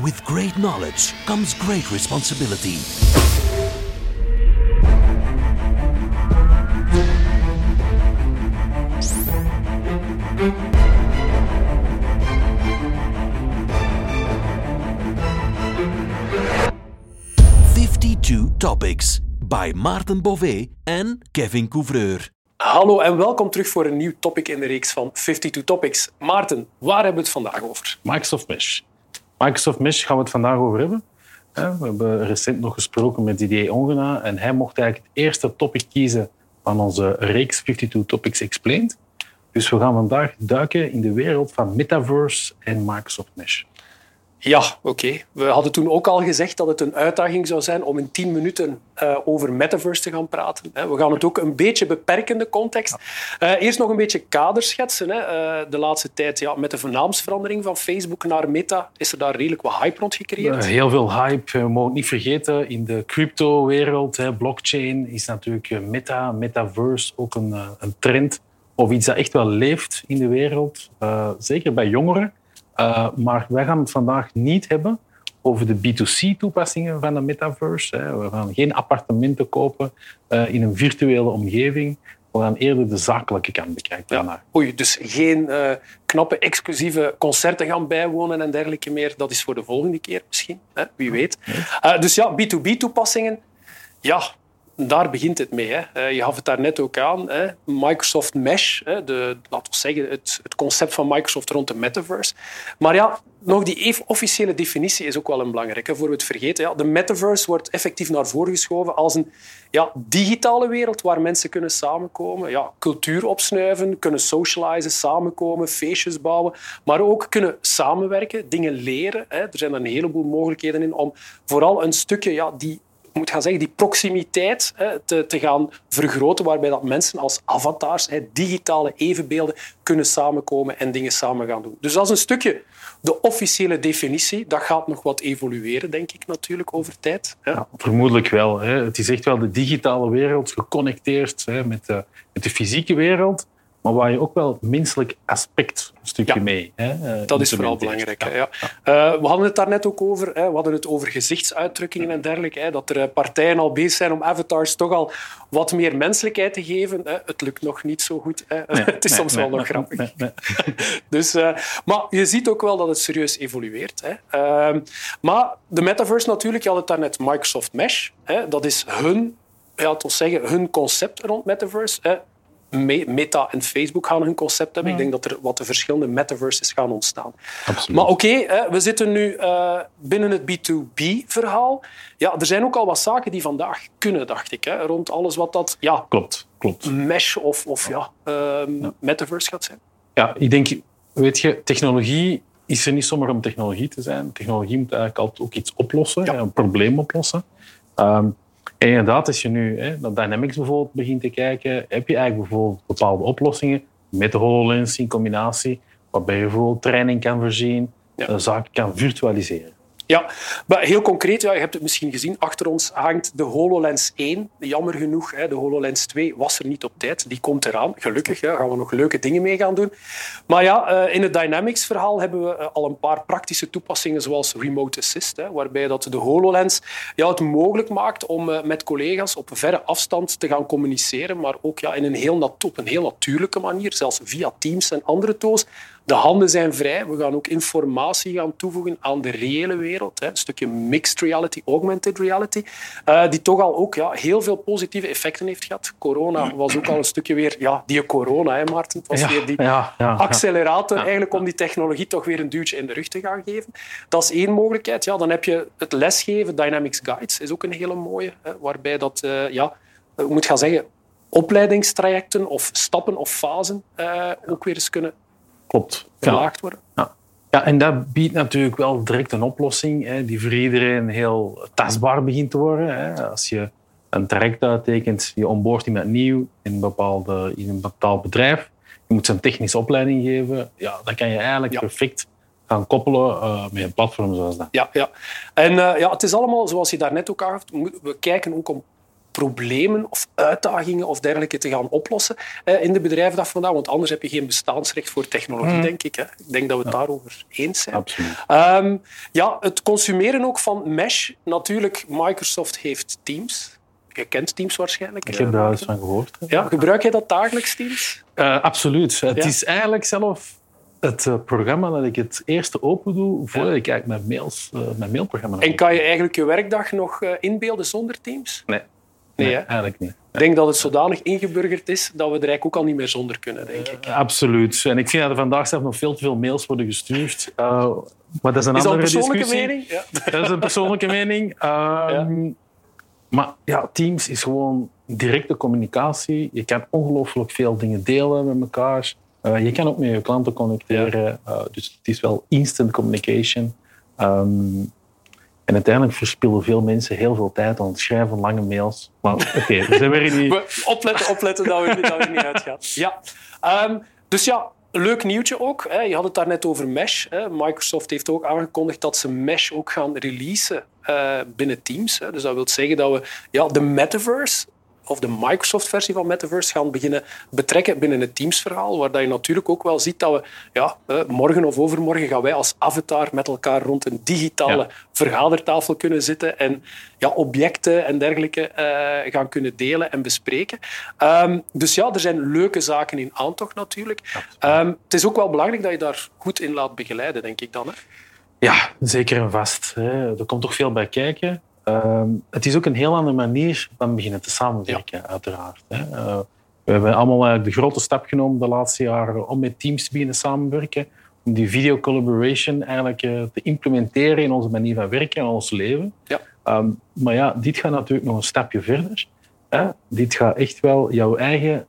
With great knowledge comes great responsibility. Fifty-two Topics by Maarten Bové en Kevin Couvreur. Hallo en welkom terug voor een nieuw topic in de reeks van 52 Topics. Maarten, waar hebben we het vandaag over? Microsoft Mesh. Microsoft Mesh gaan we het vandaag over hebben. We hebben recent nog gesproken met Didier Ongena en hij mocht eigenlijk het eerste topic kiezen van onze reeks 52 Topics Explained. Dus we gaan vandaag duiken in de wereld van Metaverse en Microsoft Mesh. Ja, oké. We hadden toen ook al gezegd dat het een uitdaging zou zijn om in tien minuten uh, over metaverse te gaan praten. We gaan het ook een beetje beperken, de context. Uh, eerst nog een beetje kader schetsen. Hè. Uh, de laatste tijd, ja, met de naamsverandering van Facebook naar Meta, is er daar redelijk wat hype rond gecreëerd. heel veel hype. We mogen het niet vergeten, in de crypto-wereld, blockchain, is natuurlijk Meta, Metaverse ook een, een trend. Of iets dat echt wel leeft in de wereld. zeker bij jongeren. Uh, maar wij gaan het vandaag niet hebben over de B2C-toepassingen van de metaverse. We gaan geen appartementen kopen uh, in een virtuele omgeving. We gaan eerder de zakelijke kant bekijken. Ja. Oei, dus geen uh, knappe exclusieve concerten gaan bijwonen en dergelijke meer. Dat is voor de volgende keer misschien, hè? wie weet. dus ja, B2B-toepassingen. Ja, daar begint het mee. Hè. Eh, je gaf het daar net ook aan. Hè. Microsoft Mesh, hè, de, laten we zeggen, het, het, concept van Microsoft rond de metaverse. Maar ja, nog die officiële definitie is ook wel een belangrijke, voor we het vergeten. Ja, de metaverse wordt effectief naar voren geschoven als een ja, digitale wereld waar mensen kunnen samenkomen, ja, cultuur opsnuiven, kunnen socializen, samenkomen, feestjes bouwen, maar ook kunnen samenwerken, dingen leren. Hè. Er zijn een heleboel mogelijkheden in om vooral een stukje ja, die moet gaan zeggen, die proximiteit hè, te, te gaan vergroten, waarbij dat mensen als avatars, hè, digitale evenbeelden, kunnen samenkomen en dingen samen gaan doen. Dus dat is een stukje de officiële definitie. Dat gaat nog wat evolueren, denk ik, natuurlijk, over tijd. Ja, vermoedelijk wel. Hè. Het is echt wel de digitale wereld geconnecteerd met, de, met de fysieke wereld maar waar je ook wel menselijk aspect een stukje mee. Hè, eh, dat is vooral belangrijk. Ja. ja. Uh, we hadden het daar net ook over. Hè, we hadden het over gezichtsuitdrukkingen en dergelijke. Hè, dat er eh, partijen al bezig zijn om avatars toch al wat meer menselijkheid te geven. Hè. Het lukt nog niet zo goed. Hè. Nee, het is soms wel nog grappig. dus, uh, maar je ziet ook wel dat het serieus evolueert. Hè. Uh, maar de metaverse natuurlijk, je had het daarnet Microsoft Mesh. Hè, dat is hun ja, zeggen, hun concept rond metaverse. Meta en Facebook gaan hun concept hebben. Ik denk dat er wat de verschillende metaverses gaan ontstaan. Absoluut. Maar oké, we zitten nu uh, binnen het B2B-verhaal. Ja, er zijn ook al wat zaken die vandaag kunnen, dacht ik. Hè, rond alles wat dat ja, klopt, klopt. mesh of, of ja, uh, ja. metaverse gaat zijn. Ja, ik denk, weet je, technologie is er niet zomaar om technologie te zijn. Technologie moet eigenlijk altijd ook iets oplossen, ja. een probleem oplossen. Um, en inderdaad, als je nu hè, naar Dynamics bijvoorbeeld begint te kijken, heb je eigenlijk bijvoorbeeld bepaalde oplossingen met de HoloLens in combinatie, waarbij je bijvoorbeeld training kan voorzien, ja. zaken kan virtualiseren. Ja, maar heel concreet, ja, je hebt het misschien gezien, achter ons hangt de HoloLens 1. Jammer genoeg, hè, de HoloLens 2 was er niet op tijd. Die komt eraan, gelukkig. Gaan we nog leuke dingen mee gaan doen. Maar ja, eh, in het Dynamics-verhaal hebben we eh, al een paar praktische toepassingen, zoals Remote Assist, hè, waarbij dat de HoloLens ja, het mogelijk maakt om eh, met collega's op verre afstand te gaan communiceren, maar ook ja, in een heel, op een heel natuurlijke manier, zelfs via Teams en andere tools, de handen zijn vrij. We gaan ook informatie gaan toevoegen aan de reële wereld. Hè. Een stukje mixed reality, augmented reality. Uh, die toch al ook ja, heel veel positieve effecten heeft gehad. Corona was ook al een stukje weer... Ja, die corona, hè, Maarten. Het was ja, weer die ja, ja, accelerator eigenlijk om die technologie toch weer een duwtje in de rug te gaan geven. Dat is één mogelijkheid. Ja, dan heb je het lesgeven. Dynamics Guides is ook een hele mooie. Hè, waarbij dat... Uh, ja, ik moet gaan zeggen opleidingstrajecten of stappen of fasen ook weer eens kunnen Klopt. verlaagd worden. Ja. ja, en dat biedt natuurlijk wel direct een oplossing hè, die voor iedereen heel tastbaar begint te worden. Hè. Als je een traject uittekent, je onboordt iemand nieuw in een, bepaalde, in een bepaald bedrijf, je moet ze een technische opleiding geven, ja, dan kan je eigenlijk perfect gaan koppelen uh, met een platform zoals dat. Ja, ja. en uh, ja, het is allemaal zoals je daarnet ook aangaf. We kijken ook om problemen of uitdagingen of dergelijke te gaan oplossen eh, in de bedrijfsdag vandaag. Want anders heb je geen bestaansrecht voor technologie, denk ik. Hè. Ik denk dat we het daarover eens zijn. Ehm, ja, het consumeren ook van Mesh. Natuurlijk, Microsoft heeft Teams. Je kent Teams waarschijnlijk. Ik heb daar eens van gehoord. hè. Ja, gebruik jij dat dagelijks, Teams? Eh, absoluut. Het Ja. is eigenlijk zelf het eh, programma dat ik het eerste open doe voordat ik eigenlijk mijn, mails, eh, mijn mailprogramma En kan je eigenlijk je werkdag nog eh, inbeelden zonder Teams? Nee, Nee, eigenlijk niet. Ik denk dat het zodanig ingeburgerd is dat we er eigenlijk ook al niet meer zonder kunnen, denk ik. Eh, Absoluut. En ik vind dat er vandaag zelf nog veel te veel mails worden gestuurd. Eh, maar dat is een Is dat een andere persoonlijke discussie. mening? Ja. Dat is een persoonlijke mening. Ehm, Maar ja, Teams is gewoon directe communicatie. Je kan ongelooflijk veel dingen delen met elkaar. Eh, je kan ook met je klanten connecteren. Dus het is wel instant communication. Ehm, en uiteindelijk verspillen veel mensen heel veel tijd aan het schrijven van lange mails. Maar oké, we zijn weer in die... Opletten, opletten dat we, dat niet uitgaan. Ja. Ehm, dus ja, leuk nieuwtje ook. Hè. Je had het daarnet over Mesh. Hè. Microsoft heeft ook aangekondigd dat ze Mesh ook gaan releasen eh, binnen Teams. Hè. Dus dat wil zeggen dat we ja, de metaverse of de Microsoft-versie van Metaverse gaan beginnen betrekken binnen het Teams-verhaal, waar dat je natuurlijk ook wel ziet dat we ja, eh, morgen of overmorgen gaan wij als avatar met elkaar rond een digitale Ja. vergadertafel kunnen zitten en ja, objecten en dergelijke eh, gaan kunnen delen en bespreken. Ehm, dus ja, er zijn leuke zaken in aantocht natuurlijk. Ehm, het is ook wel belangrijk dat je daar goed in laat begeleiden, denk ik dan. Hè? Ja, zeker en vast. Hè. Er komt toch veel bij kijken. Ehm, het is ook een heel andere manier van beginnen te samenwerken, uiteraard. Hè. Eh, we hebben allemaal eigenlijk de grote stap genomen de laatste jaren om met teams te beginnen samenwerken. Om die video collaboration eigenlijk eh, te implementeren in onze manier van werken en ons leven. Ja. Ehm, maar ja, dit gaat natuurlijk nog een stapje verder. Hè. Dit gaat echt wel jouw eigen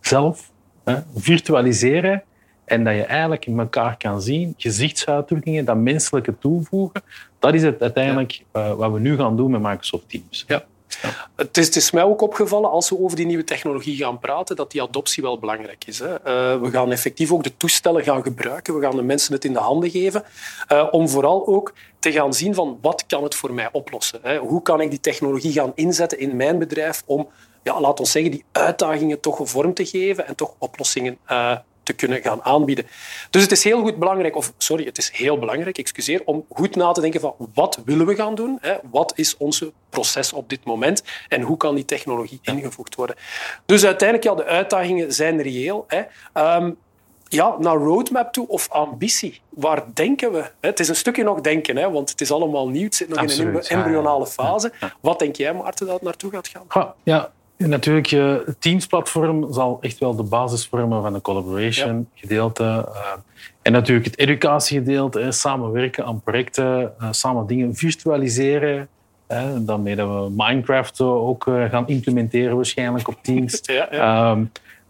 zelf hè, virtualiseren. En dat je eigenlijk elkaar kan zien, gezichtsuitdrukkingen, dat menselijke toevoegen. Dat is het uiteindelijk eh, wat we nu gaan doen met Microsoft Teams. Ja. Het is, het is mij ook opgevallen als we over die nieuwe technologie gaan praten, dat die adoptie wel belangrijk is. Hè. Eh, we gaan effectief ook de toestellen gaan gebruiken. We gaan de mensen het in de handen geven. eh, om vooral ook te gaan zien van wat kan het voor mij oplossen. Hè. Hoe kan ik die technologie gaan inzetten in mijn bedrijf om, ja, laat ons zeggen, die uitdagingen toch vorm te geven en toch oplossingen eh, te kunnen gaan aanbieden. Dus het is heel goed belangrijk, of sorry, het is heel belangrijk, excuseer, om goed na te denken van wat willen we gaan doen? Hè? Wat is onze proces op dit moment? En hoe kan die technologie ingevoegd worden? Dus uiteindelijk, ja, de uitdagingen zijn reëel. Hè? Ehm, ja, naar roadmap toe of ambitie. Waar denken we? Het is een stukje nog denken, hè, want het is allemaal nieuw. Het zit nog in een ja, ja. embryonale fase. Wat denk jij, Maarten, dat het naartoe gaat gaan? Ja, natuurlijk, het Teams-platform zal echt wel de basis vormen van de collaboration gedeelte. eh, en natuurlijk het educatiegedeelte, samenwerken aan projecten, eh, samen dingen virtualiseren. Hè, daarmee dat we Minecraft ook eh, gaan implementeren waarschijnlijk op Teams. Ja, ja. Ehm,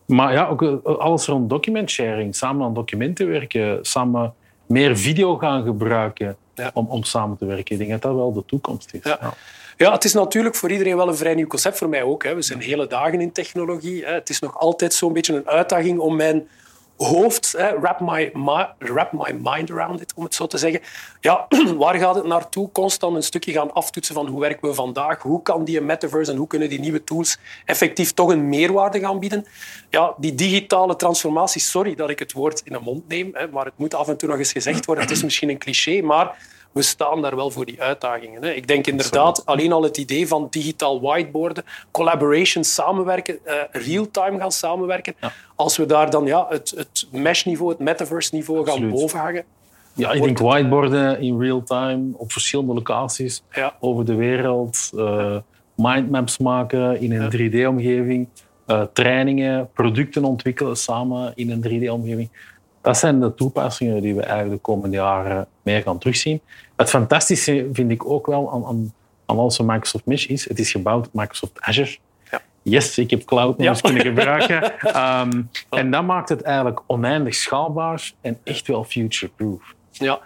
maar ja, ook alles rond document sharing, samen aan documenten werken, samen meer video gaan gebruiken om, om samen te werken. Ik denk dat dat wel de toekomst is. Ja. Het is natuurlijk voor iedereen wel een vrij nieuw concept. Voor mij ook. Hè. We zijn hele dagen in technologie. Hè. Het is nog altijd zo'n beetje een uitdaging om mijn hoofd, hè, wrap, my, wrap my mind around it, om het zo te zeggen. Ja, waar gaat het naartoe? Constant een stukje gaan aftoetsen van hoe werken we vandaag? Hoe kan die metaverse en hoe kunnen die nieuwe tools effectief toch een meerwaarde gaan bieden? Ja, die digitale transformatie, sorry dat ik het woord in de mond neem, hè, maar het moet af en toe nog eens gezegd worden. Het is misschien een cliché, maar we staan daar wel voor die uitdagingen. Hè. Ik denk inderdaad alleen al het idee van digitaal whiteboarden, collaboration, samenwerken, eh, real-time gaan samenwerken. Als we daar dan ja, het, het mesh-niveau, het metaverse-niveau gaan Absoluut. boven hangen. Ja, ik denk whiteboarden in real time op verschillende locaties Ja. over de wereld. eh, mindmaps maken in een 3D-omgeving. eh, trainingen, producten ontwikkelen samen in een 3D-omgeving. Dat zijn de toepassingen die we eigenlijk de komende jaren meer gaan terugzien. Het fantastische vind ik ook wel aan, aan, aan onze Microsoft Mesh is, het is gebouwd op Microsoft Azure. Ja. Yes, ik heb cloud nog Ja. kunnen gebruiken. Ehm, en dat maakt het eigenlijk oneindig schaalbaar en echt wel future-proof. Ja.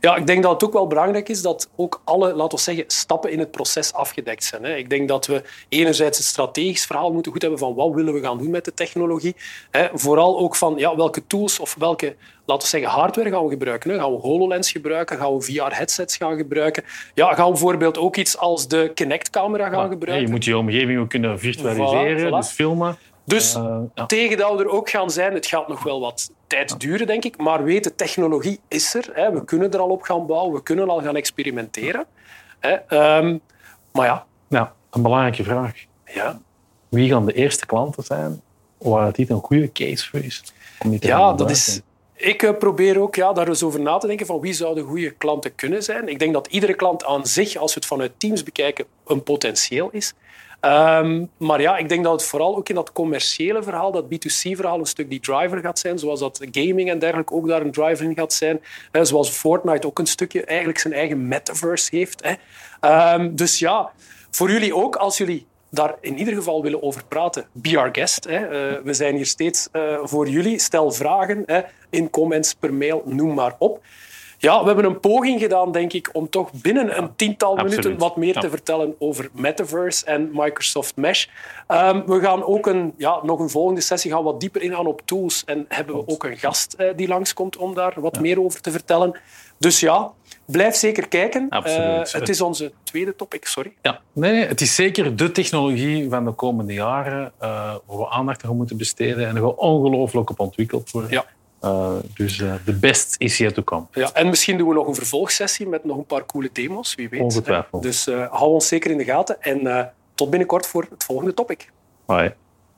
Ja, ik denk dat het ook wel belangrijk is dat ook alle, laten we zeggen, stappen in het proces afgedekt zijn. Hè. Ik denk dat we enerzijds het strategisch verhaal moeten goed hebben van wat willen we gaan doen met de technologie. Hè. Vooral ook van ja, welke tools of welke laten we zeggen, hardware gaan we gebruiken. Hè. Gaan we HoloLens gebruiken? Gaan we VR-headsets gaan gebruiken? Ja, gaan we bijvoorbeeld ook iets als de Kinect-camera gaan gebruiken? je moet je omgeving kunnen virtualiseren, dus filmen. Dus uh, ja. tegen dat we er ook gaan zijn, het gaat nog wel wat tijd duren, denk ik. Maar weten, technologie is er. Hè. We kunnen er al op gaan bouwen. We kunnen al gaan experimenteren. Hè. Um, maar ja. ja. Een belangrijke vraag. Ja. Wie gaan de eerste klanten zijn waar dit een goede case voor is? ja, dat is... Ik uh, probeer ook ja, daar eens over na te denken van wie zouden goede klanten kunnen zijn. Ik denk dat iedere klant aan zich, als we het vanuit teams bekijken, een potentieel is. Um, maar ja, ik denk dat het vooral ook in dat commerciële verhaal, dat B2C-verhaal, een stuk die driver gaat zijn. Zoals dat gaming en dergelijke ook daar een driver in gaat zijn. Hè, zoals Fortnite ook een stukje eigenlijk zijn eigen metaverse heeft. Hè. Um, dus ja, voor jullie ook, als jullie daar in ieder geval willen over praten, be our guest. Hè. Uh, we zijn hier steeds uh, voor jullie. Stel vragen hè, in comments, per mail, noem maar op. Ja, we hebben een poging gedaan, denk ik, om toch binnen een tiental minuten wat meer te vertellen over Metaverse en Microsoft Mesh. Um, we gaan ook een, ja, nog een volgende sessie gaan wat dieper ingaan op tools en hebben we ook een gast uh, die langskomt om daar wat meer over te vertellen. Dus ja, blijf zeker kijken. Uh, het is onze tweede topic, sorry. Ja, nee, nee, het is zeker de technologie van de komende jaren uh, waar we aandacht aan moeten besteden en er ongelooflijk op ontwikkeld worden. Ja. Uh, dus de uh, best is yet to come. Ja, en misschien doen we nog een vervolgsessie met nog een paar coole demos, wie weet. Ongetwijfeld. Dus uh, hou ons zeker in de gaten en tot binnenkort voor het volgende topic. Bye.